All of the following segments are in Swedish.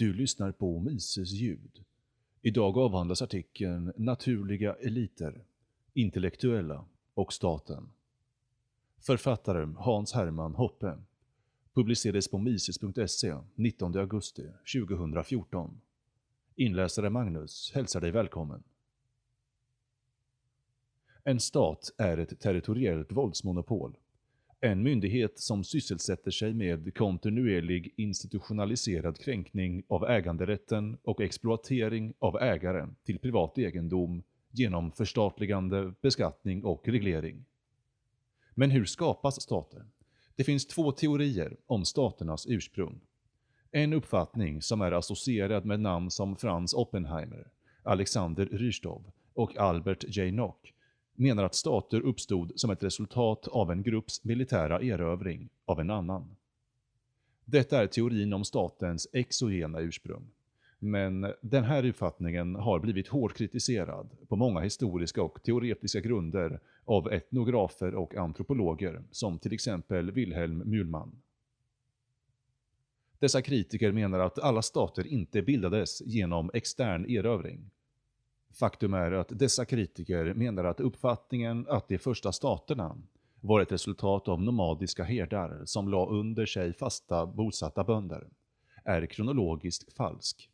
Du lyssnar på Mises ljud. Idag avhandlas artikeln Naturliga eliter, intellektuella och staten. Författare Hans Hermann Hoppe. Publicerades på mises.se 19 augusti 2014. Inläsare Magnus hälsar dig välkommen. En stat är ett territoriellt våldsmonopol en myndighet som sysselsätter sig med kontinuerlig institutionaliserad kränkning av äganderätten och exploatering av ägaren till privat egendom genom förstatligande, beskattning och reglering. Men hur skapas stater? Det finns två teorier om staternas ursprung. En uppfattning som är associerad med namn som Franz Oppenheimer, Alexander Rystov och Albert J. Nock menar att stater uppstod som ett resultat av en grupps militära erövring av en annan. Detta är teorin om statens exogena ursprung. Men den här uppfattningen har blivit hårt kritiserad på många historiska och teoretiska grunder av etnografer och antropologer, som till exempel Wilhelm Mühlmann. Dessa kritiker menar att alla stater inte bildades genom extern erövring, Faktum är att dessa kritiker menar att uppfattningen att de första staterna var ett resultat av nomadiska herdar som la under sig fasta bosatta bönder, är kronologiskt falsk.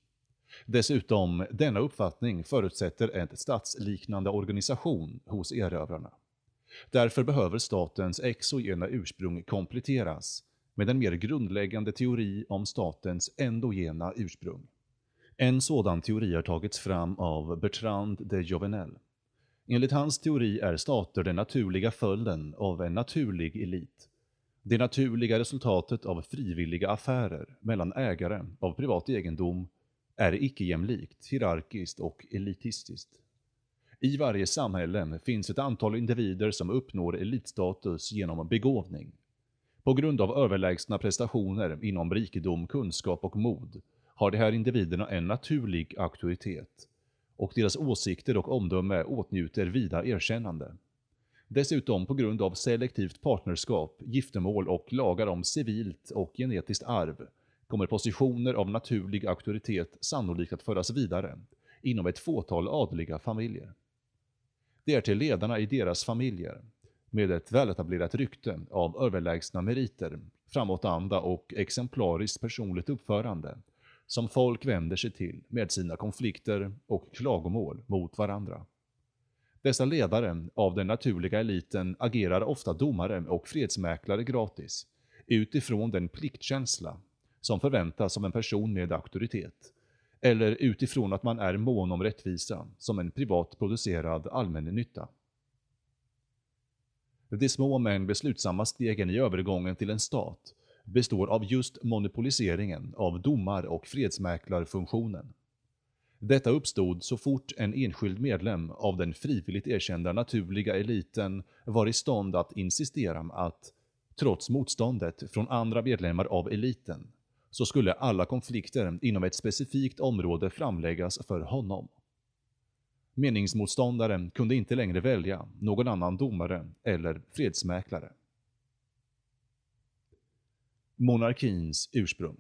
Dessutom, denna uppfattning förutsätter en statsliknande organisation hos erövrarna. Därför behöver statens exogena ursprung kompletteras med en mer grundläggande teori om statens endogena ursprung. En sådan teori har tagits fram av Bertrand de Jovenel. Enligt hans teori är stater den naturliga följden av en naturlig elit. Det naturliga resultatet av frivilliga affärer mellan ägare av privat egendom är icke-jämlikt, hierarkiskt och elitistiskt. I varje samhälle finns ett antal individer som uppnår elitstatus genom begåvning. På grund av överlägsna prestationer inom rikedom, kunskap och mod har de här individerna en naturlig auktoritet och deras åsikter och omdöme åtnjuter vida erkännande. Dessutom på grund av selektivt partnerskap, giftermål och lagar om civilt och genetiskt arv kommer positioner av naturlig auktoritet sannolikt att föras vidare inom ett fåtal adliga familjer. Det är till ledarna i deras familjer, med ett väletablerat rykte av överlägsna meriter, framåtanda och exemplariskt personligt uppförande, som folk vänder sig till med sina konflikter och klagomål mot varandra. Dessa ledare av den naturliga eliten agerar ofta domare och fredsmäklare gratis, utifrån den pliktkänsla som förväntas av en person med auktoritet, eller utifrån att man är mån om rättvisa som en privat producerad allmännytta. De små men beslutsamma stegen i övergången till en stat består av just monopoliseringen av domar- och fredsmäklarfunktionen. Detta uppstod så fort en enskild medlem av den frivilligt erkända naturliga eliten var i stånd att insistera att, trots motståndet från andra medlemmar av eliten, så skulle alla konflikter inom ett specifikt område framläggas för honom. Meningsmotståndaren kunde inte längre välja någon annan domare eller fredsmäklare. Monarkins ursprung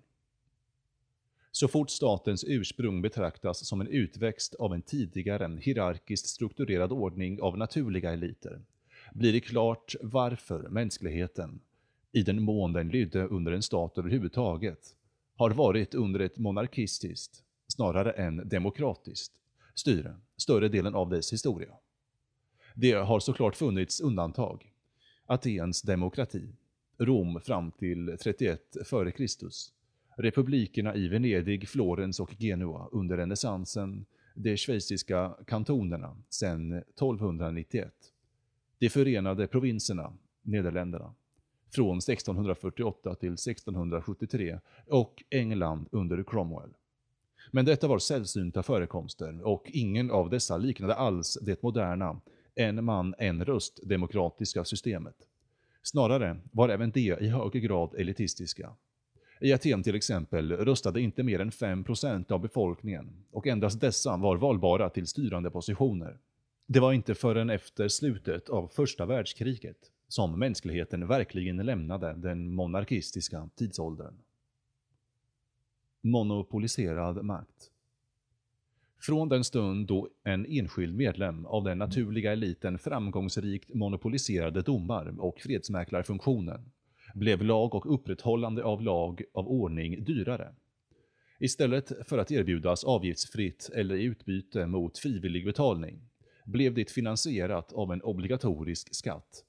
Så fort statens ursprung betraktas som en utväxt av en tidigare hierarkiskt strukturerad ordning av naturliga eliter, blir det klart varför mänskligheten, i den mån den lydde under en stat överhuvudtaget, har varit under ett monarkistiskt, snarare än demokratiskt, styre större delen av dess historia. Det har såklart funnits undantag. Atens demokrati, Rom fram till 31 f.Kr. Republikerna i Venedig, Florens och Genua under renässansen, de schweiziska kantonerna sedan 1291. De förenade provinserna, Nederländerna, från 1648 till 1673 och England under Cromwell. Men detta var sällsynta förekomster och ingen av dessa liknade alls det moderna en man, en röst demokratiska systemet. Snarare var även de i hög grad elitistiska. I Aten till exempel röstade inte mer än 5% av befolkningen och endast dessa var valbara till styrande positioner. Det var inte förrän efter slutet av första världskriget som mänskligheten verkligen lämnade den monarkistiska tidsåldern. monopoliserad makt. Från den stund då en enskild medlem av den naturliga eliten framgångsrikt monopoliserade domar och fredsmäklarfunktionen blev lag och upprätthållande av lag av ordning dyrare. Istället för att erbjudas avgiftsfritt eller i utbyte mot frivillig betalning blev det finansierat av en obligatorisk skatt.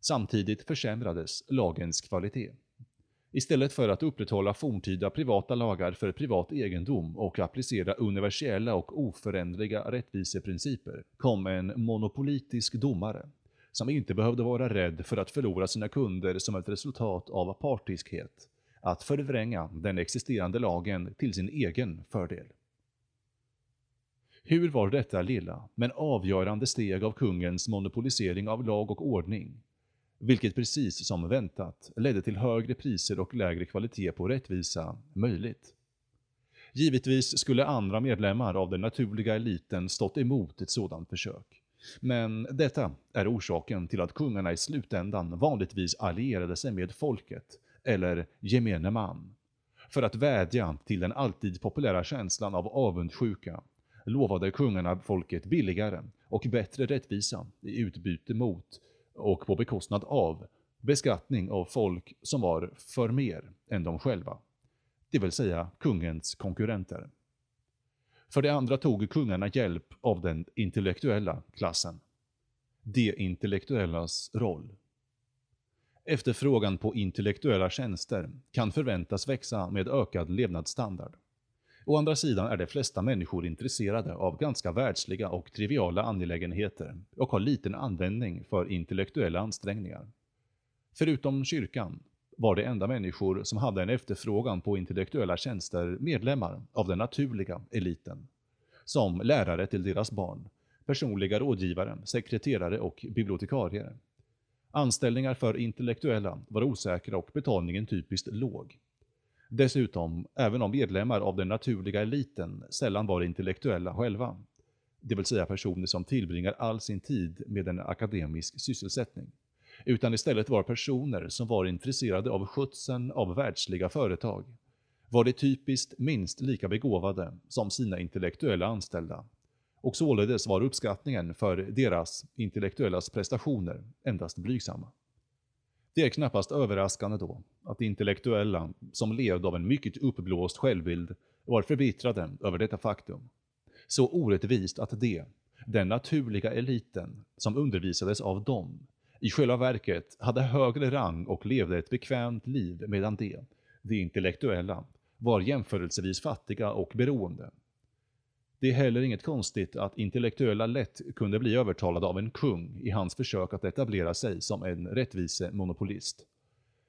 Samtidigt försämrades lagens kvalitet. Istället för att upprätthålla forntida privata lagar för privat egendom och applicera universella och oföränderliga rättviseprinciper kom en monopolitisk domare som inte behövde vara rädd för att förlora sina kunder som ett resultat av partiskhet, att förvränga den existerande lagen till sin egen fördel. Hur var detta lilla, men avgörande steg av kungens monopolisering av lag och ordning vilket precis som väntat ledde till högre priser och lägre kvalitet på rättvisa möjligt. Givetvis skulle andra medlemmar av den naturliga eliten stått emot ett sådant försök. Men detta är orsaken till att kungarna i slutändan vanligtvis allierade sig med folket, eller gemene man. För att vädja till den alltid populära känslan av avundsjuka lovade kungarna folket billigare och bättre rättvisa i utbyte mot och på bekostnad av beskattning av folk som var för mer än de själva, det vill säga kungens konkurrenter. För det andra tog kungarna hjälp av den intellektuella klassen. De intellektuellas roll. Efterfrågan på intellektuella tjänster kan förväntas växa med ökad levnadsstandard. Å andra sidan är de flesta människor intresserade av ganska världsliga och triviala angelägenheter och har liten användning för intellektuella ansträngningar. Förutom kyrkan var de enda människor som hade en efterfrågan på intellektuella tjänster medlemmar av den naturliga eliten. Som lärare till deras barn, personliga rådgivare, sekreterare och bibliotekarier. Anställningar för intellektuella var osäkra och betalningen typiskt låg. Dessutom, även om medlemmar av den naturliga eliten sällan var intellektuella själva, det vill säga personer som tillbringar all sin tid med en akademisk sysselsättning, utan istället var personer som var intresserade av skötseln av världsliga företag, var de typiskt minst lika begåvade som sina intellektuella anställda, och således var uppskattningen för deras intellektuellas prestationer endast blygsamma. Det är knappast överraskande då att intellektuella, som levde av en mycket uppblåst självbild, var förbittrade över detta faktum. Så orättvist att det, den naturliga eliten, som undervisades av dem, i själva verket hade högre rang och levde ett bekvämt liv medan de, de intellektuella, var jämförelsevis fattiga och beroende. Det är heller inget konstigt att intellektuella lätt kunde bli övertalade av en kung i hans försök att etablera sig som en rättvisemonopolist.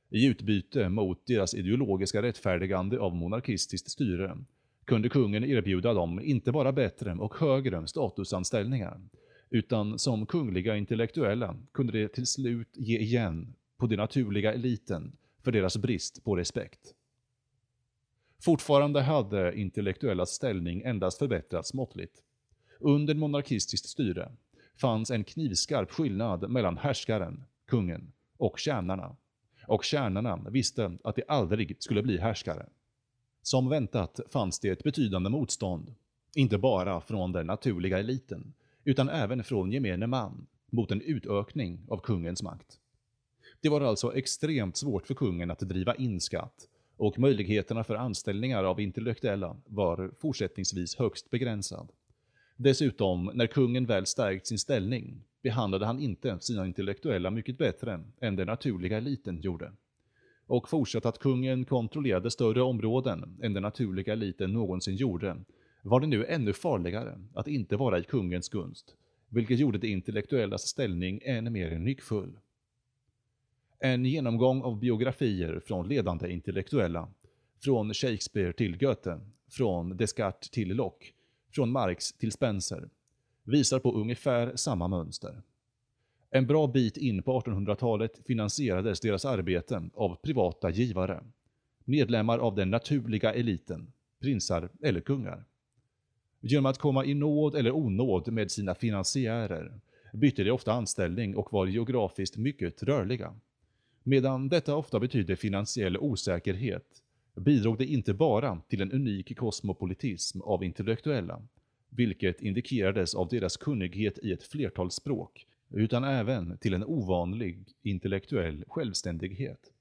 I utbyte mot deras ideologiska rättfärdigande av monarkistiskt styre kunde kungen erbjuda dem inte bara bättre och högre statusanställningar, utan som kungliga intellektuella kunde de till slut ge igen på den naturliga eliten för deras brist på respekt. Fortfarande hade intellektuellas ställning endast förbättrats måttligt. Under monarkistiskt styre fanns en knivskarp skillnad mellan härskaren, kungen, och tjänarna. Och tjänarna visste att de aldrig skulle bli härskare. Som väntat fanns det ett betydande motstånd, inte bara från den naturliga eliten, utan även från gemene man, mot en utökning av kungens makt. Det var alltså extremt svårt för kungen att driva in skatt och möjligheterna för anställningar av intellektuella var fortsättningsvis högst begränsad. Dessutom, när kungen väl stärkt sin ställning, behandlade han inte sina intellektuella mycket bättre än den naturliga eliten gjorde. Och fortsatt att kungen kontrollerade större områden än den naturliga eliten någonsin gjorde, var det nu ännu farligare att inte vara i kungens gunst, vilket gjorde de intellektuellas ställning än mer nyckfull. En genomgång av biografier från ledande intellektuella, från Shakespeare till Goethe, från Descartes till Locke, från Marx till Spencer, visar på ungefär samma mönster. En bra bit in på 1800-talet finansierades deras arbeten av privata givare, medlemmar av den naturliga eliten, prinsar eller kungar. Genom att komma i nåd eller onåd med sina finansiärer bytte de ofta anställning och var geografiskt mycket rörliga. Medan detta ofta betyder finansiell osäkerhet bidrog det inte bara till en unik kosmopolitism av intellektuella, vilket indikerades av deras kunnighet i ett flertal språk, utan även till en ovanlig intellektuell självständighet.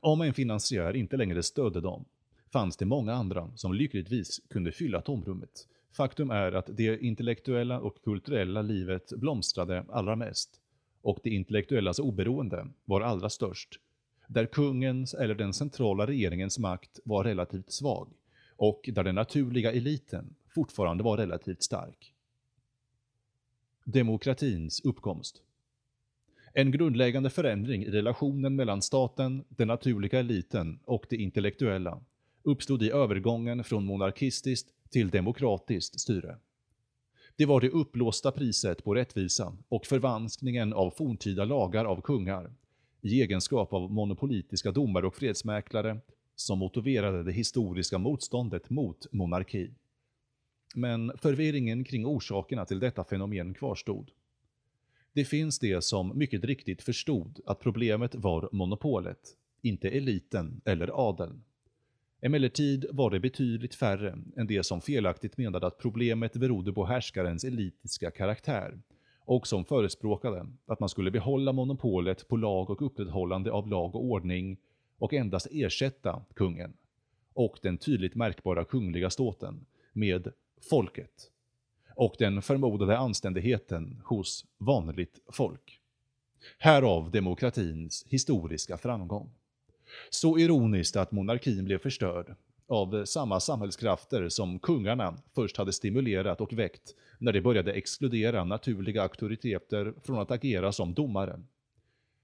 Om en finansiär inte längre stödde dem, fanns det många andra som lyckligtvis kunde fylla tomrummet. Faktum är att det intellektuella och kulturella livet blomstrade allra mest, och det intellektuellas alltså oberoende var allra störst, där kungens eller den centrala regeringens makt var relativt svag, och där den naturliga eliten fortfarande var relativt stark. Demokratins uppkomst en grundläggande förändring i relationen mellan staten, den naturliga eliten och det intellektuella uppstod i övergången från monarkistiskt till demokratiskt styre. Det var det upplåsta priset på rättvisa och förvanskningen av forntida lagar av kungar, i egenskap av monopolitiska domare och fredsmäklare, som motiverade det historiska motståndet mot monarki. Men förvirringen kring orsakerna till detta fenomen kvarstod. Det finns det som mycket riktigt förstod att problemet var monopolet, inte eliten eller adeln. Emellertid var det betydligt färre än det som felaktigt menade att problemet berodde på härskarens elitiska karaktär och som förespråkade att man skulle behålla monopolet på lag och upprätthållande av lag och ordning och endast ersätta kungen och den tydligt märkbara kungliga ståten med folket och den förmodade anständigheten hos vanligt folk. Härav demokratins historiska framgång. Så ironiskt att monarkin blev förstörd av samma samhällskrafter som kungarna först hade stimulerat och väckt när de började exkludera naturliga auktoriteter från att agera som domare.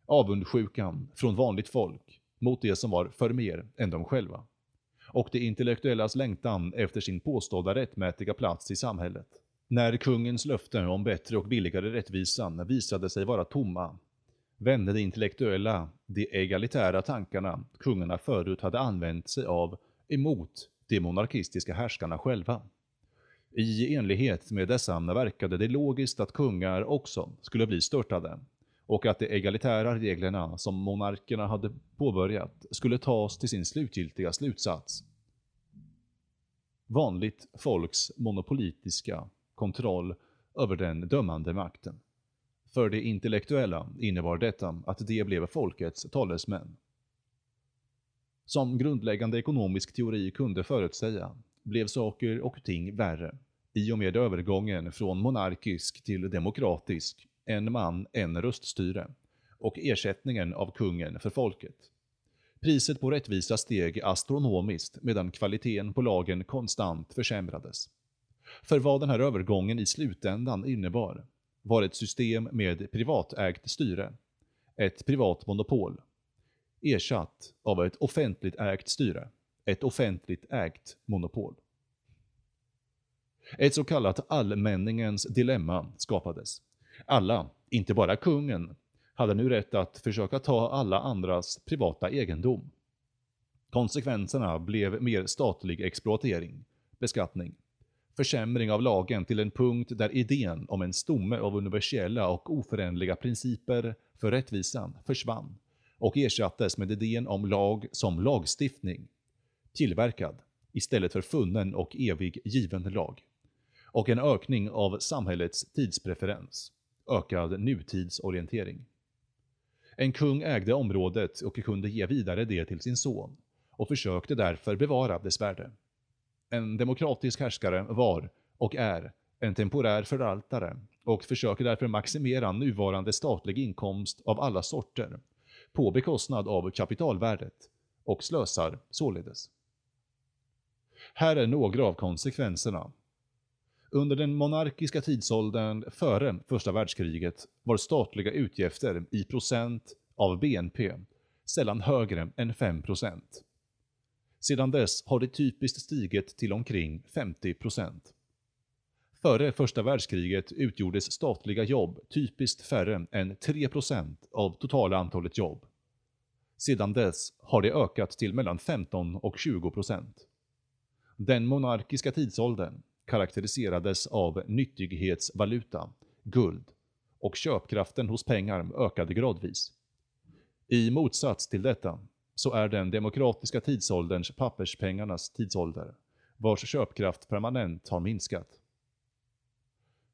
Avundsjukan från vanligt folk mot det som var för mer än de själva. Och det intellektuellas längtan efter sin påstådda rättmätiga plats i samhället. När kungens löften om bättre och billigare rättvisan visade sig vara tomma vände de intellektuella de egalitära tankarna kungarna förut hade använt sig av emot de monarkistiska härskarna själva. I enlighet med dessa verkade det logiskt att kungar också skulle bli störtade och att de egalitära reglerna som monarkerna hade påbörjat skulle tas till sin slutgiltiga slutsats. Vanligt folks monopolitiska kontroll över den dömande makten. För de intellektuella innebar detta att de blev folkets talesmän. Som grundläggande ekonomisk teori kunde förutsäga blev saker och ting värre i och med övergången från monarkisk till demokratisk, en man, en röststyre och ersättningen av kungen för folket. Priset på rättvisa steg astronomiskt medan kvaliteten på lagen konstant försämrades. För vad den här övergången i slutändan innebar var ett system med privatägt styre, ett privat monopol, ersatt av ett offentligt ägt styre, ett offentligt ägt monopol. Ett så kallat allmänningens dilemma skapades. Alla, inte bara kungen, hade nu rätt att försöka ta alla andras privata egendom. Konsekvenserna blev mer statlig exploatering, beskattning, försämring av lagen till en punkt där idén om en stomme av universella och oföränderliga principer för rättvisan försvann och ersattes med idén om lag som lagstiftning, tillverkad istället för funnen och evig given lag, och en ökning av samhällets tidspreferens, ökad nutidsorientering. En kung ägde området och kunde ge vidare det till sin son och försökte därför bevara dess värde. En demokratisk härskare var, och är, en temporär förvaltare och försöker därför maximera nuvarande statlig inkomst av alla sorter på bekostnad av kapitalvärdet och slösar således. Här är några av konsekvenserna. Under den monarkiska tidsåldern före första världskriget var statliga utgifter i procent av BNP sällan högre än 5 procent. Sedan dess har det typiskt stigit till omkring 50 procent. Före första världskriget utgjordes statliga jobb typiskt färre än 3 procent av totala antalet jobb. Sedan dess har det ökat till mellan 15 och 20 procent. Den monarkiska tidsåldern karaktäriserades av nyttighetsvaluta, guld, och köpkraften hos pengar ökade gradvis. I motsats till detta så är den demokratiska tidsålderns papperspengarnas tidsålder, vars köpkraft permanent har minskat.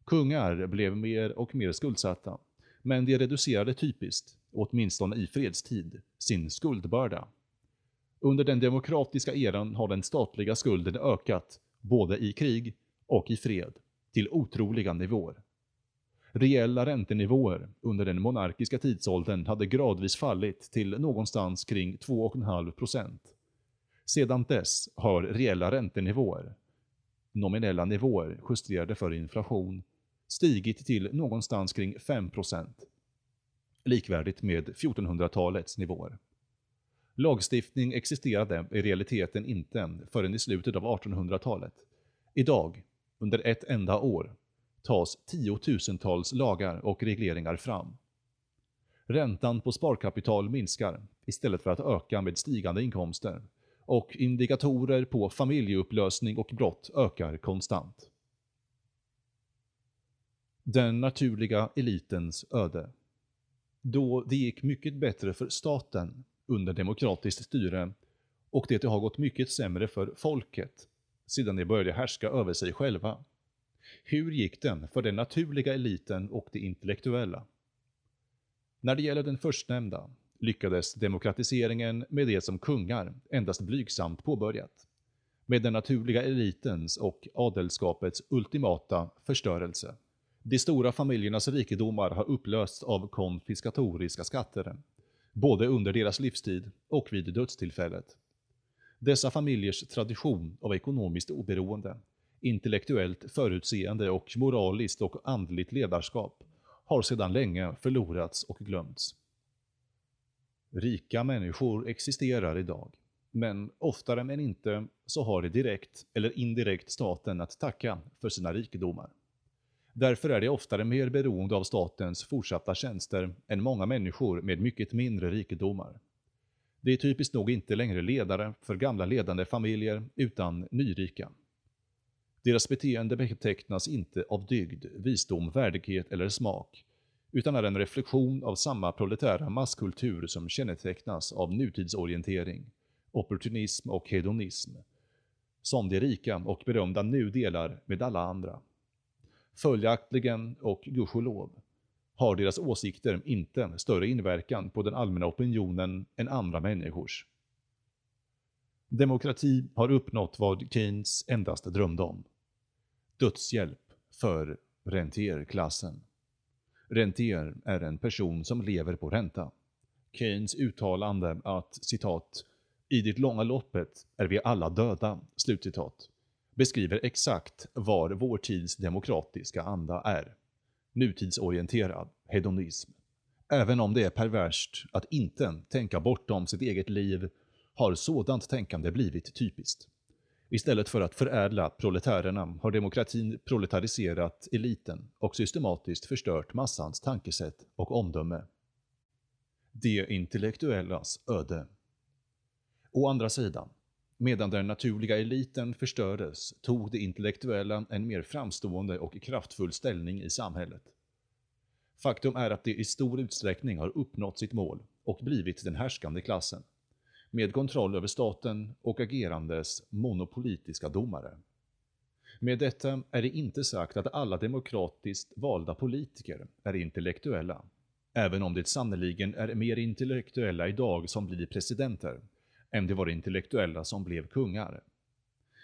Kungar blev mer och mer skuldsatta, men de reducerade typiskt, åtminstone i fredstid, sin skuldbörda. Under den demokratiska eran har den statliga skulden ökat, både i krig och i fred, till otroliga nivåer. Reella räntenivåer under den monarkiska tidsåldern hade gradvis fallit till någonstans kring 2,5% Sedan dess har reella räntenivåer, nominella nivåer justerade för inflation, stigit till någonstans kring 5% likvärdigt med 1400-talets nivåer. Lagstiftning existerade i realiteten inte förrän i slutet av 1800-talet. Idag, under ett enda år, tas tiotusentals lagar och regleringar fram. Räntan på sparkapital minskar istället för att öka med stigande inkomster och indikatorer på familjeupplösning och brott ökar konstant. Den naturliga elitens öde. Då det gick mycket bättre för staten under demokratiskt styre och det har gått mycket sämre för folket sedan de började härska över sig själva. Hur gick den för den naturliga eliten och de intellektuella? När det gäller den förstnämnda lyckades demokratiseringen med det som kungar endast blygsamt påbörjat, med den naturliga elitens och adelskapets ultimata förstörelse. De stora familjernas rikedomar har upplösts av konfiskatoriska skatter, både under deras livstid och vid dödstillfället. Dessa familjers tradition av ekonomiskt oberoende, intellektuellt förutseende och moraliskt och andligt ledarskap har sedan länge förlorats och glömts. Rika människor existerar idag, men oftare än inte så har de direkt eller indirekt staten att tacka för sina rikedomar. Därför är de oftare mer beroende av statens fortsatta tjänster än många människor med mycket mindre rikedomar. Det är typiskt nog inte längre ledare för gamla ledande familjer, utan nyrika. Deras beteende betecknas inte av dygd, visdom, värdighet eller smak, utan är en reflektion av samma proletära masskultur som kännetecknas av nutidsorientering, opportunism och hedonism, som de rika och berömda nu delar med alla andra. Följaktligen, och gudskelov, har deras åsikter inte större inverkan på den allmänna opinionen än andra människors. Demokrati har uppnått vad Keynes endast drömde om. Dödshjälp för rentierklassen. Rentier är en person som lever på ränta. Keynes uttalande att citat ”i det långa loppet är vi alla döda” slutcitat, beskriver exakt var vår tids demokratiska anda är nutidsorienterad hedonism. Även om det är perverst att inte tänka bortom sitt eget liv har sådant tänkande blivit typiskt. Istället för att förädla proletärerna har demokratin proletariserat eliten och systematiskt förstört massans tankesätt och omdöme. De intellektuellas öde. Å andra sidan, medan den naturliga eliten förstördes tog de intellektuella en mer framstående och kraftfull ställning i samhället. Faktum är att de i stor utsträckning har uppnått sitt mål och blivit den härskande klassen, med kontroll över staten och agerandes monopolitiska domare. Med detta är det inte sagt att alla demokratiskt valda politiker är intellektuella, även om det sannoliken är mer intellektuella idag som blir presidenter än det var intellektuella som blev kungar.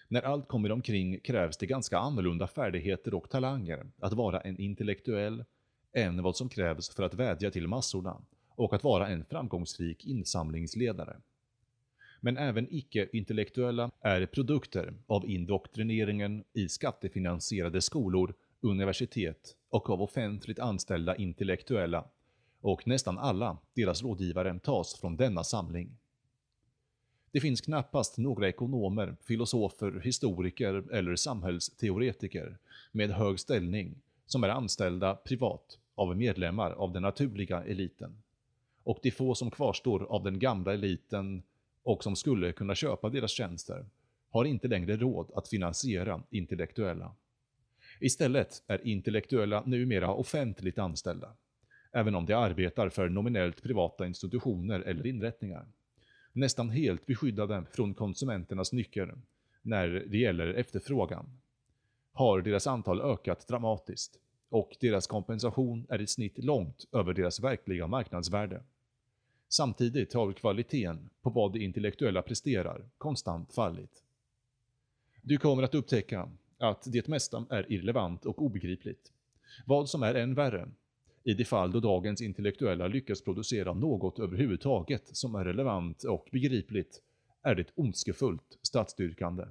När allt kommer omkring krävs det ganska annorlunda färdigheter och talanger att vara en intellektuell än vad som krävs för att vädja till massorna och att vara en framgångsrik insamlingsledare. Men även icke-intellektuella är produkter av indoktrineringen i skattefinansierade skolor, universitet och av offentligt anställda intellektuella och nästan alla deras rådgivare tas från denna samling. Det finns knappast några ekonomer, filosofer, historiker eller samhällsteoretiker med hög ställning som är anställda privat av medlemmar av den naturliga eliten. Och de få som kvarstår av den gamla eliten och som skulle kunna köpa deras tjänster har inte längre råd att finansiera intellektuella. Istället är intellektuella numera offentligt anställda, även om de arbetar för nominellt privata institutioner eller inrättningar. nästan helt beskyddade från konsumenternas nycker när det gäller efterfrågan, har deras antal ökat dramatiskt och deras kompensation är i snitt långt över deras verkliga marknadsvärde. Samtidigt har kvaliteten på vad de intellektuella presterar konstant fallit. Du kommer att upptäcka att det mesta är irrelevant och obegripligt. Vad som är än värre, i de fall då dagens intellektuella lyckas producera något överhuvudtaget som är relevant och begripligt, är det ondskefullt statsstyrkande.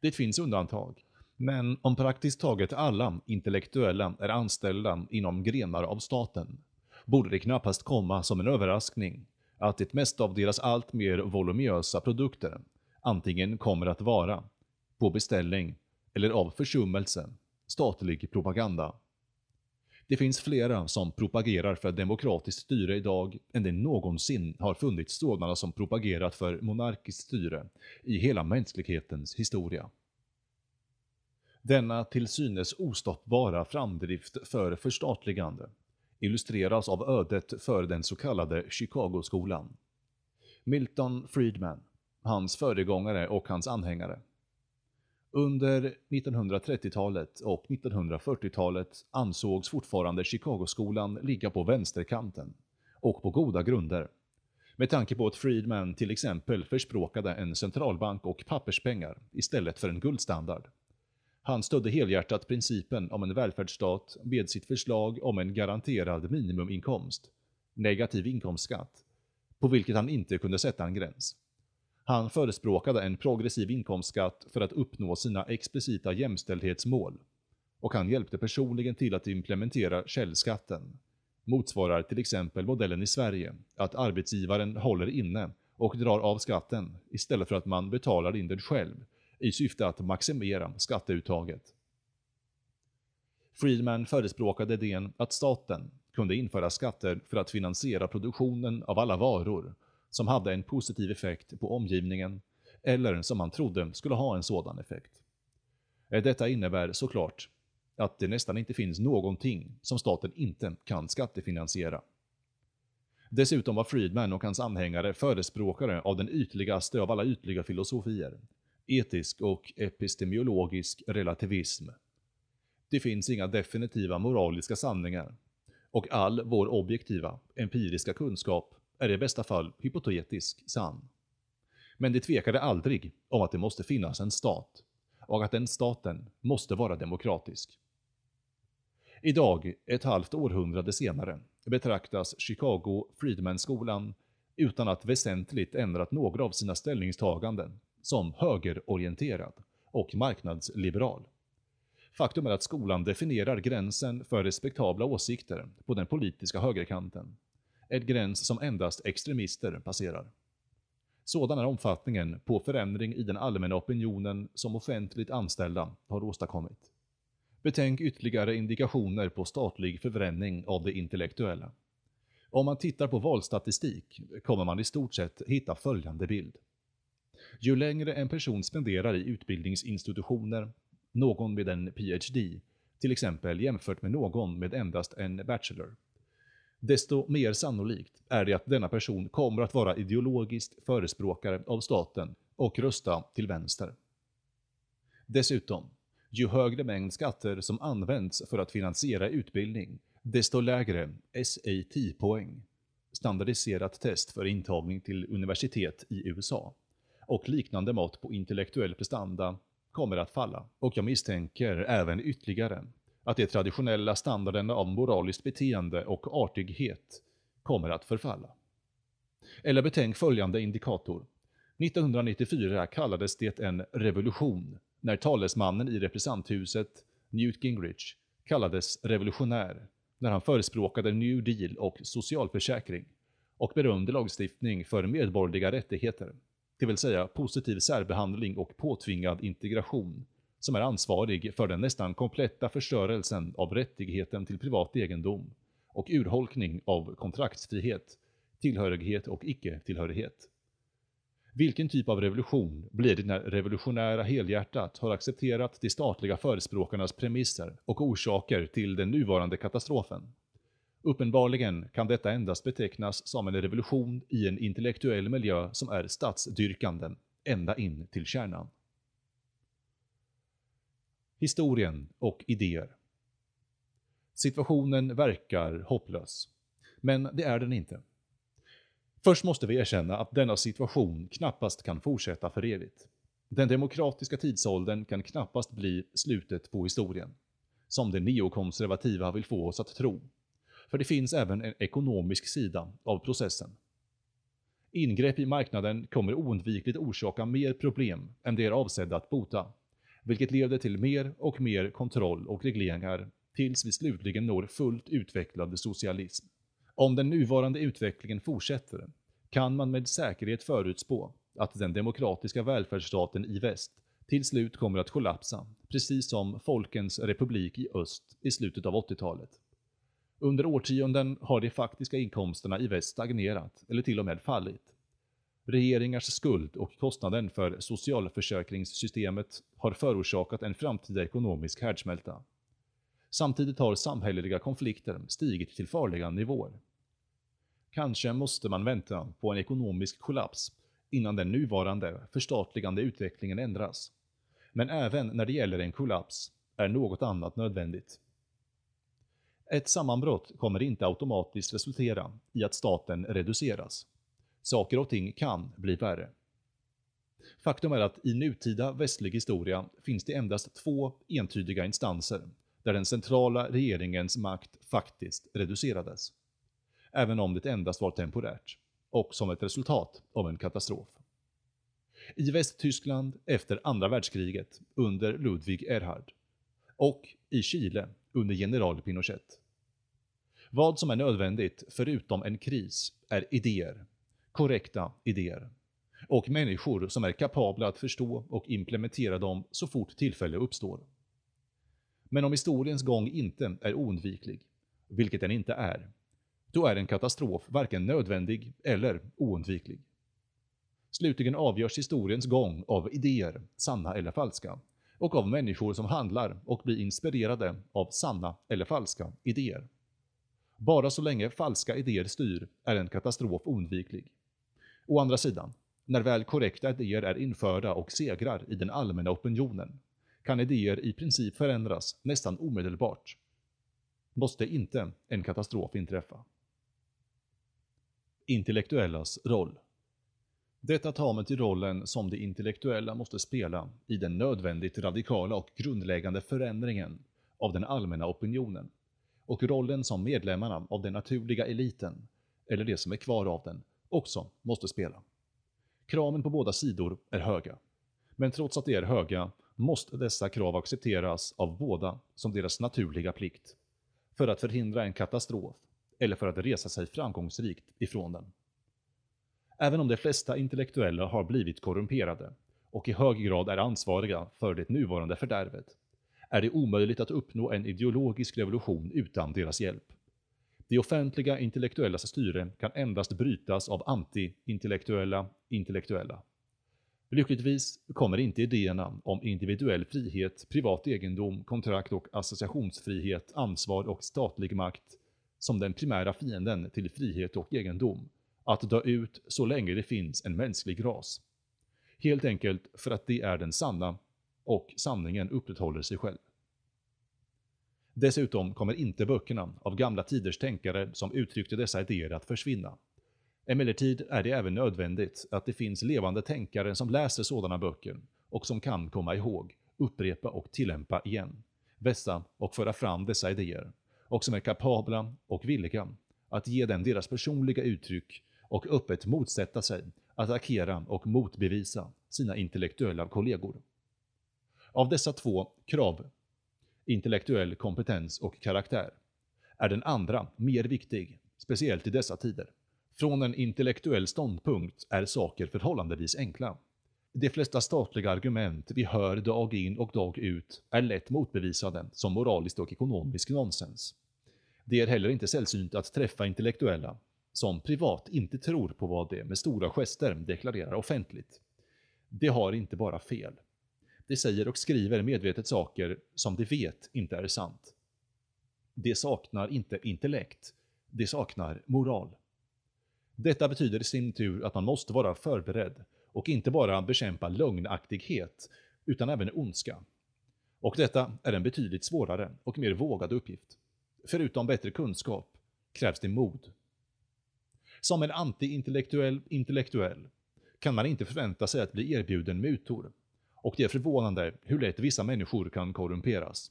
Det finns undantag, men om praktiskt taget alla intellektuella är anställda inom grenar av staten, borde det knappast komma som en överraskning att det mesta av deras allt mer voluminösa produkter antingen kommer att vara, på beställning eller av försummelse, statlig propaganda. Det finns flera som propagerar för demokratiskt styre idag än det någonsin har funnits sådana som propagerat för monarkiskt styre i hela mänsklighetens historia. Denna till synes ostoppbara framdrift för förstatligande illustreras av ödet för den så kallade Chicago-skolan. Milton Friedman, hans föregångare och hans anhängare. Under 1930-talet och 1940-talet ansågs fortfarande Chicago-skolan ligga på vänsterkanten, och på goda grunder. Med tanke på att Friedman till exempel förspråkade en centralbank och papperspengar istället för en guldstandard. Han stödde helhjärtat principen om en välfärdsstat med sitt förslag om en garanterad minimuminkomst, negativ inkomstskatt, på vilket han inte kunde sätta en gräns. Han förespråkade en progressiv inkomstskatt för att uppnå sina explicita jämställdhetsmål och han hjälpte personligen till att implementera källskatten. Motsvarar till exempel modellen i Sverige, att arbetsgivaren håller inne och drar av skatten istället för att man betalar in den själv i syfte att maximera skatteuttaget. Friedman förespråkade idén att staten kunde införa skatter för att finansiera produktionen av alla varor som hade en positiv effekt på omgivningen eller som han trodde skulle ha en sådan effekt. Detta innebär såklart att det nästan inte finns någonting som staten inte kan skattefinansiera. Dessutom var Friedman och hans anhängare förespråkare av den ytligaste av alla ytliga filosofier, etisk och epistemologisk relativism. Det finns inga definitiva moraliska sanningar och all vår objektiva, empiriska kunskap är i bästa fall hypotetisk sann. Men de tvekade aldrig om att det måste finnas en stat och att den staten måste vara demokratisk. Idag, ett halvt århundrade senare, betraktas Chicago Freedmanskolan utan att väsentligt ändrat några av sina ställningstaganden som högerorienterad och marknadsliberal. Faktum är att skolan definierar gränsen för respektabla åsikter på den politiska högerkanten. En gräns som endast extremister passerar. Sådan är omfattningen på förändring i den allmänna opinionen som offentligt anställda har åstadkommit. Betänk ytterligare indikationer på statlig förbränning av det intellektuella. Om man tittar på valstatistik kommer man i stort sett hitta följande bild. Ju längre en person spenderar i utbildningsinstitutioner, någon med en PhD, till exempel jämfört med någon med endast en Bachelor, desto mer sannolikt är det att denna person kommer att vara ideologiskt förespråkare av staten och rösta till vänster. Dessutom, ju högre mängd skatter som används för att finansiera utbildning, desto lägre SAT-poäng, standardiserat test för intagning till universitet i USA, och liknande mått på intellektuell prestanda kommer att falla. Och jag misstänker även ytterligare att de traditionella standarderna av moraliskt beteende och artighet kommer att förfalla. Eller betänk följande indikator. 1994 kallades det en revolution när talesmannen i representanthuset, Newt Gingrich, kallades revolutionär när han förespråkade New Deal och socialförsäkring och berömde lagstiftning för medborgerliga rättigheter det vill säga positiv särbehandling och påtvingad integration, som är ansvarig för den nästan kompletta förstörelsen av rättigheten till privat egendom och urholkning av kontraktsfrihet, tillhörighet och icke-tillhörighet. Vilken typ av revolution blir det när revolutionära helhjärtat har accepterat de statliga förespråkarnas premisser och orsaker till den nuvarande katastrofen? Uppenbarligen kan detta endast betecknas som en revolution i en intellektuell miljö som är statsdyrkanden ända in till kärnan. Historien och idéer Situationen verkar hopplös. Men det är den inte. Först måste vi erkänna att denna situation knappast kan fortsätta för evigt. Den demokratiska tidsåldern kan knappast bli slutet på historien, som de neokonservativa vill få oss att tro. För det finns även en ekonomisk sida av processen. Ingrepp i marknaden kommer oundvikligt orsaka mer problem än de är avsedda att bota, vilket leder till mer och mer kontroll och regleringar tills vi slutligen når fullt utvecklad socialism. Om den nuvarande utvecklingen fortsätter kan man med säkerhet förutspå att den demokratiska välfärdsstaten i väst till slut kommer att kollapsa, precis som Folkens republik i öst i slutet av 80-talet. Under årtionden har de faktiska inkomsterna i väst stagnerat eller till och med fallit. Regeringars skuld och kostnaden för socialförsäkringssystemet har förorsakat en framtida ekonomisk härdsmälta. Samtidigt har samhälleliga konflikter stigit till farliga nivåer. Kanske måste man vänta på en ekonomisk kollaps innan den nuvarande förstatligande utvecklingen ändras. Men även när det gäller en kollaps är något annat nödvändigt. Ett sammanbrott kommer inte automatiskt resultera i att staten reduceras. Saker och ting kan bli värre. Faktum är att i nutida västlig historia finns det endast två entydiga instanser där den centrala regeringens makt faktiskt reducerades. Även om det endast var temporärt och som ett resultat av en katastrof. I Västtyskland efter andra världskriget under Ludwig Erhard och i Chile under general Pinochet. Vad som är nödvändigt förutom en kris är idéer, korrekta idéer och människor som är kapabla att förstå och implementera dem så fort tillfälle uppstår. Men om historiens gång inte är oundviklig, vilket den inte är, då är en katastrof varken nödvändig eller oundviklig. Slutligen avgörs historiens gång av idéer, sanna eller falska, och av människor som handlar och blir inspirerade av sanna eller falska idéer. Bara så länge falska idéer styr är en katastrof oundviklig. Å andra sidan, när väl korrekta idéer är införda och segrar i den allmänna opinionen, kan idéer i princip förändras nästan omedelbart. Måste inte en katastrof inträffa. Intellektuellas roll detta tar mig till rollen som det intellektuella måste spela i den nödvändigt radikala och grundläggande förändringen av den allmänna opinionen och rollen som medlemmarna av den naturliga eliten, eller det som är kvar av den, också måste spela. Kraven på båda sidor är höga. Men trots att de är höga måste dessa krav accepteras av båda som deras naturliga plikt, för att förhindra en katastrof eller för att resa sig framgångsrikt ifrån den. Även om de flesta intellektuella har blivit korrumperade och i hög grad är ansvariga för det nuvarande fördärvet, är det omöjligt att uppnå en ideologisk revolution utan deras hjälp. Det offentliga intellektuellas styre kan endast brytas av anti-intellektuella intellektuella. Lyckligtvis kommer inte idéerna om individuell frihet, privat egendom, kontrakt och associationsfrihet, ansvar och statlig makt som den primära fienden till frihet och egendom att dö ut så länge det finns en mänsklig ras. Helt enkelt för att det är den sanna och sanningen upprätthåller sig själv. Dessutom kommer inte böckerna av gamla tiders tänkare som uttryckte dessa idéer att försvinna. Emellertid är det även nödvändigt att det finns levande tänkare som läser sådana böcker och som kan komma ihåg, upprepa och tillämpa igen, vässa och föra fram dessa idéer och som är kapabla och villiga att ge dem deras personliga uttryck och öppet motsätta sig, attackera och motbevisa sina intellektuella kollegor. Av dessa två krav, intellektuell kompetens och karaktär, är den andra mer viktig, speciellt i dessa tider. Från en intellektuell ståndpunkt är saker förhållandevis enkla. De flesta statliga argument vi hör dag in och dag ut är lätt motbevisade som moraliskt och ekonomiskt nonsens. Det är heller inte sällsynt att träffa intellektuella som privat inte tror på vad de med stora gester deklarerar offentligt. De har inte bara fel. De säger och skriver medvetet saker som de vet inte är sant. De saknar inte intellekt, Det saknar moral. Detta betyder i sin tur att man måste vara förberedd och inte bara bekämpa lögnaktighet, utan även ondska. Och detta är en betydligt svårare och mer vågad uppgift. Förutom bättre kunskap krävs det mod. Som en anti-intellektuell intellektuell kan man inte förvänta sig att bli erbjuden mutor. Och det är förvånande hur lätt vissa människor kan korrumperas.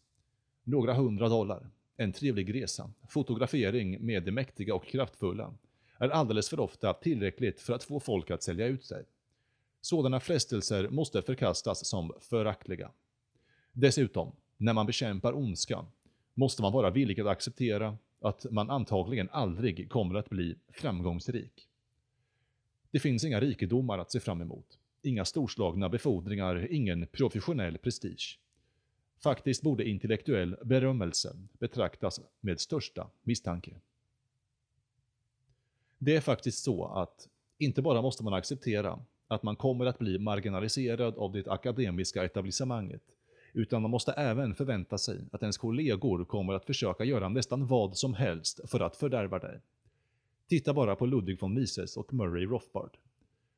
Några hundra dollar, en trevlig resa, fotografering med det mäktiga och kraftfulla är alldeles för ofta tillräckligt för att få folk att sälja ut sig. Sådana frestelser måste förkastas som föraktliga. Dessutom, när man bekämpar ondska, måste man vara villig att acceptera att man antagligen aldrig kommer att bli framgångsrik. Det finns inga rikedomar att se fram emot, inga storslagna befordringar, ingen professionell prestige. Faktiskt borde intellektuell berömmelse betraktas med största misstanke. Det är faktiskt så att inte bara måste man acceptera att man kommer att bli marginaliserad av det akademiska etablissemanget, utan man måste även förvänta sig att ens kollegor kommer att försöka göra nästan vad som helst för att fördärva dig. Titta bara på Ludwig von Mises och Murray Rothbard.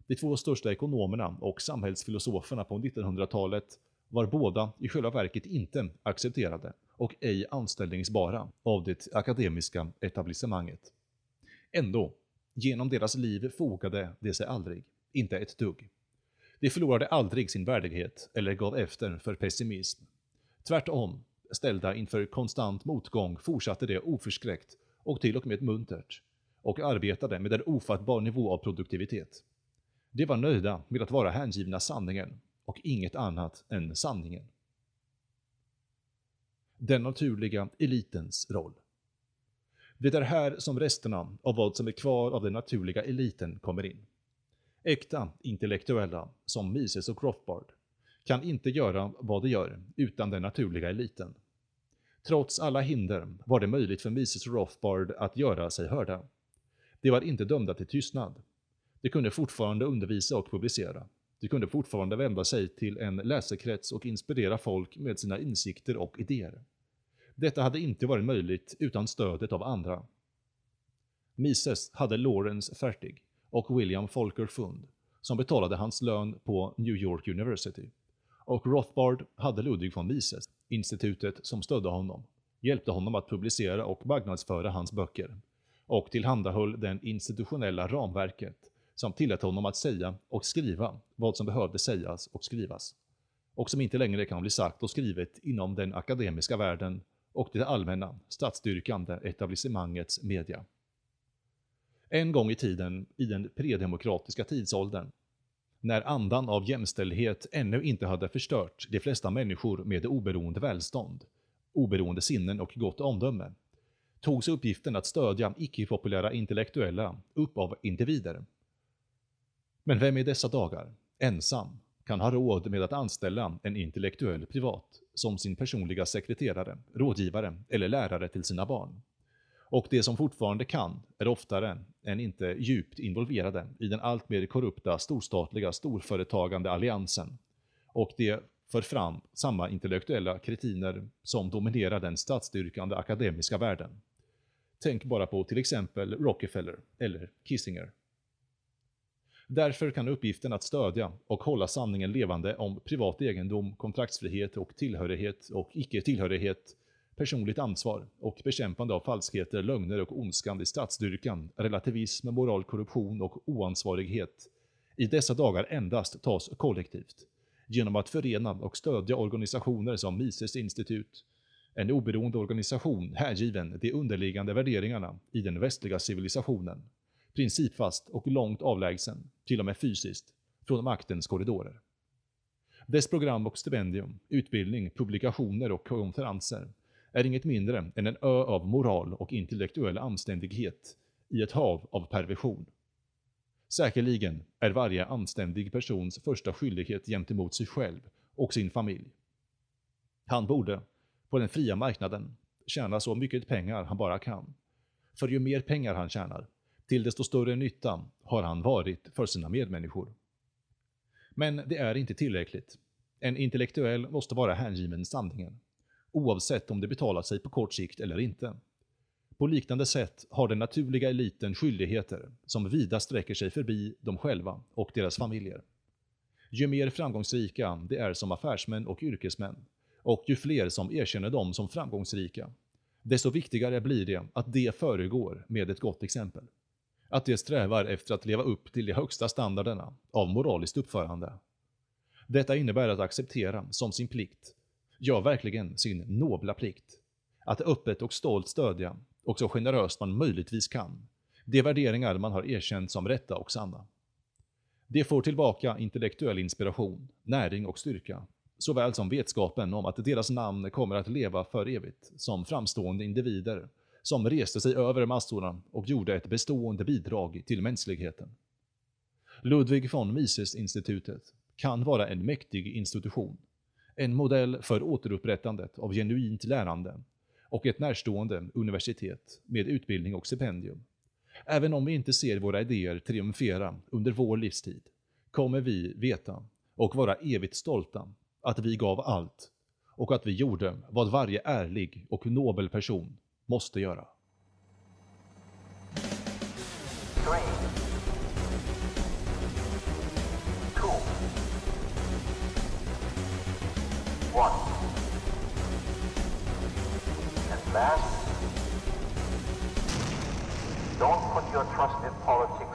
De två största ekonomerna och samhällsfilosoferna på 1900-talet var båda i själva verket inte accepterade och ej anställningsbara av det akademiska etablissemanget. Ändå, genom deras liv fogade de sig aldrig, inte ett dugg. De förlorade aldrig sin värdighet eller gav efter för pessimism. Tvärtom, ställda inför konstant motgång fortsatte de oförskräckt och till och med muntert och arbetade med en ofattbar nivå av produktivitet. De var nöjda med att vara hängivna sanningen och inget annat än sanningen. Den naturliga elitens roll. Det är här som resterna av vad som är kvar av den naturliga eliten kommer in. Äkta intellektuella, som Mises och Rothbard, kan inte göra vad de gör utan den naturliga eliten. Trots alla hinder var det möjligt för Mises och Rothbard att göra sig hörda. De var inte dömda till tystnad. De kunde fortfarande undervisa och publicera. De kunde fortfarande vända sig till en läsekrets och inspirera folk med sina insikter och idéer. Detta hade inte varit möjligt utan stödet av andra. Mises hade Lawrence Fertig och William Folker Fund, som betalade hans lön på New York University. Och Rothbard hade Ludwig von Mises, institutet som stödde honom, hjälpte honom att publicera och marknadsföra hans böcker och tillhandahöll den institutionella ramverket som tillät honom att säga och skriva vad som behövde sägas och skrivas och som inte längre kan bli sagt och skrivet inom den akademiska världen och det allmänna, statsstyrkande etablissemangets media. En gång i tiden, i den predemokratiska tidsåldern, när andan av jämställdhet ännu inte hade förstört de flesta människor med oberoende välstånd, oberoende sinnen och gott omdöme, togs uppgiften att stödja icke-populära intellektuella upp av individer. Men vem i dessa dagar, ensam, kan ha råd med att anställa en intellektuell privat som sin personliga sekreterare, rådgivare eller lärare till sina barn? Och de som fortfarande kan är oftare än inte djupt involverade i den alltmer korrupta storstatliga storföretagande alliansen. Och de för fram samma intellektuella kretiner som dominerar den statsstyrkande akademiska världen. Tänk bara på till exempel Rockefeller eller Kissinger. Därför kan uppgiften att stödja och hålla sanningen levande om privat egendom, kontraktsfrihet och tillhörighet och icke-tillhörighet personligt ansvar och bekämpande av falskheter, lögner och ondskan i statsdyrkan, relativism, moral, korruption och oansvarighet i dessa dagar endast tas kollektivt genom att förena och stödja organisationer som Mises institut, en oberoende organisation härgiven de underliggande värderingarna i den västliga civilisationen, principfast och långt avlägsen, till och med fysiskt, från maktens korridorer. Dess program och stipendium, utbildning, publikationer och konferenser är inget mindre än en ö av moral och intellektuell anständighet i ett hav av perversion. Säkerligen är varje anständig persons första skyldighet gentemot sig själv och sin familj. Han borde, på den fria marknaden, tjäna så mycket pengar han bara kan. För ju mer pengar han tjänar, till desto större nytta har han varit för sina medmänniskor. Men det är inte tillräckligt. En intellektuell måste vara hängiven sanningen oavsett om det betalar sig på kort sikt eller inte. På liknande sätt har den naturliga eliten skyldigheter som vida sträcker sig förbi dem själva och deras familjer. Ju mer framgångsrika de är som affärsmän och yrkesmän, och ju fler som erkänner dem som framgångsrika, desto viktigare blir det att de föregår med ett gott exempel. Att de strävar efter att leva upp till de högsta standarderna av moraliskt uppförande. Detta innebär att acceptera som sin plikt, gör verkligen sin nobla plikt, att öppet och stolt stödja, och så generöst man möjligtvis kan, de värderingar man har erkänt som rätta och sanna. De får tillbaka intellektuell inspiration, näring och styrka, såväl som vetskapen om att deras namn kommer att leva för evigt som framstående individer som reste sig över massorna och gjorde ett bestående bidrag till mänskligheten. Ludwig von Mises-institutet kan vara en mäktig institution, en modell för återupprättandet av genuint lärande och ett närstående universitet med utbildning och stipendium. Även om vi inte ser våra idéer triumfera under vår livstid, kommer vi veta och vara evigt stolta att vi gav allt och att vi gjorde vad varje ärlig och nobel person måste göra. Last, don't put your trust in politics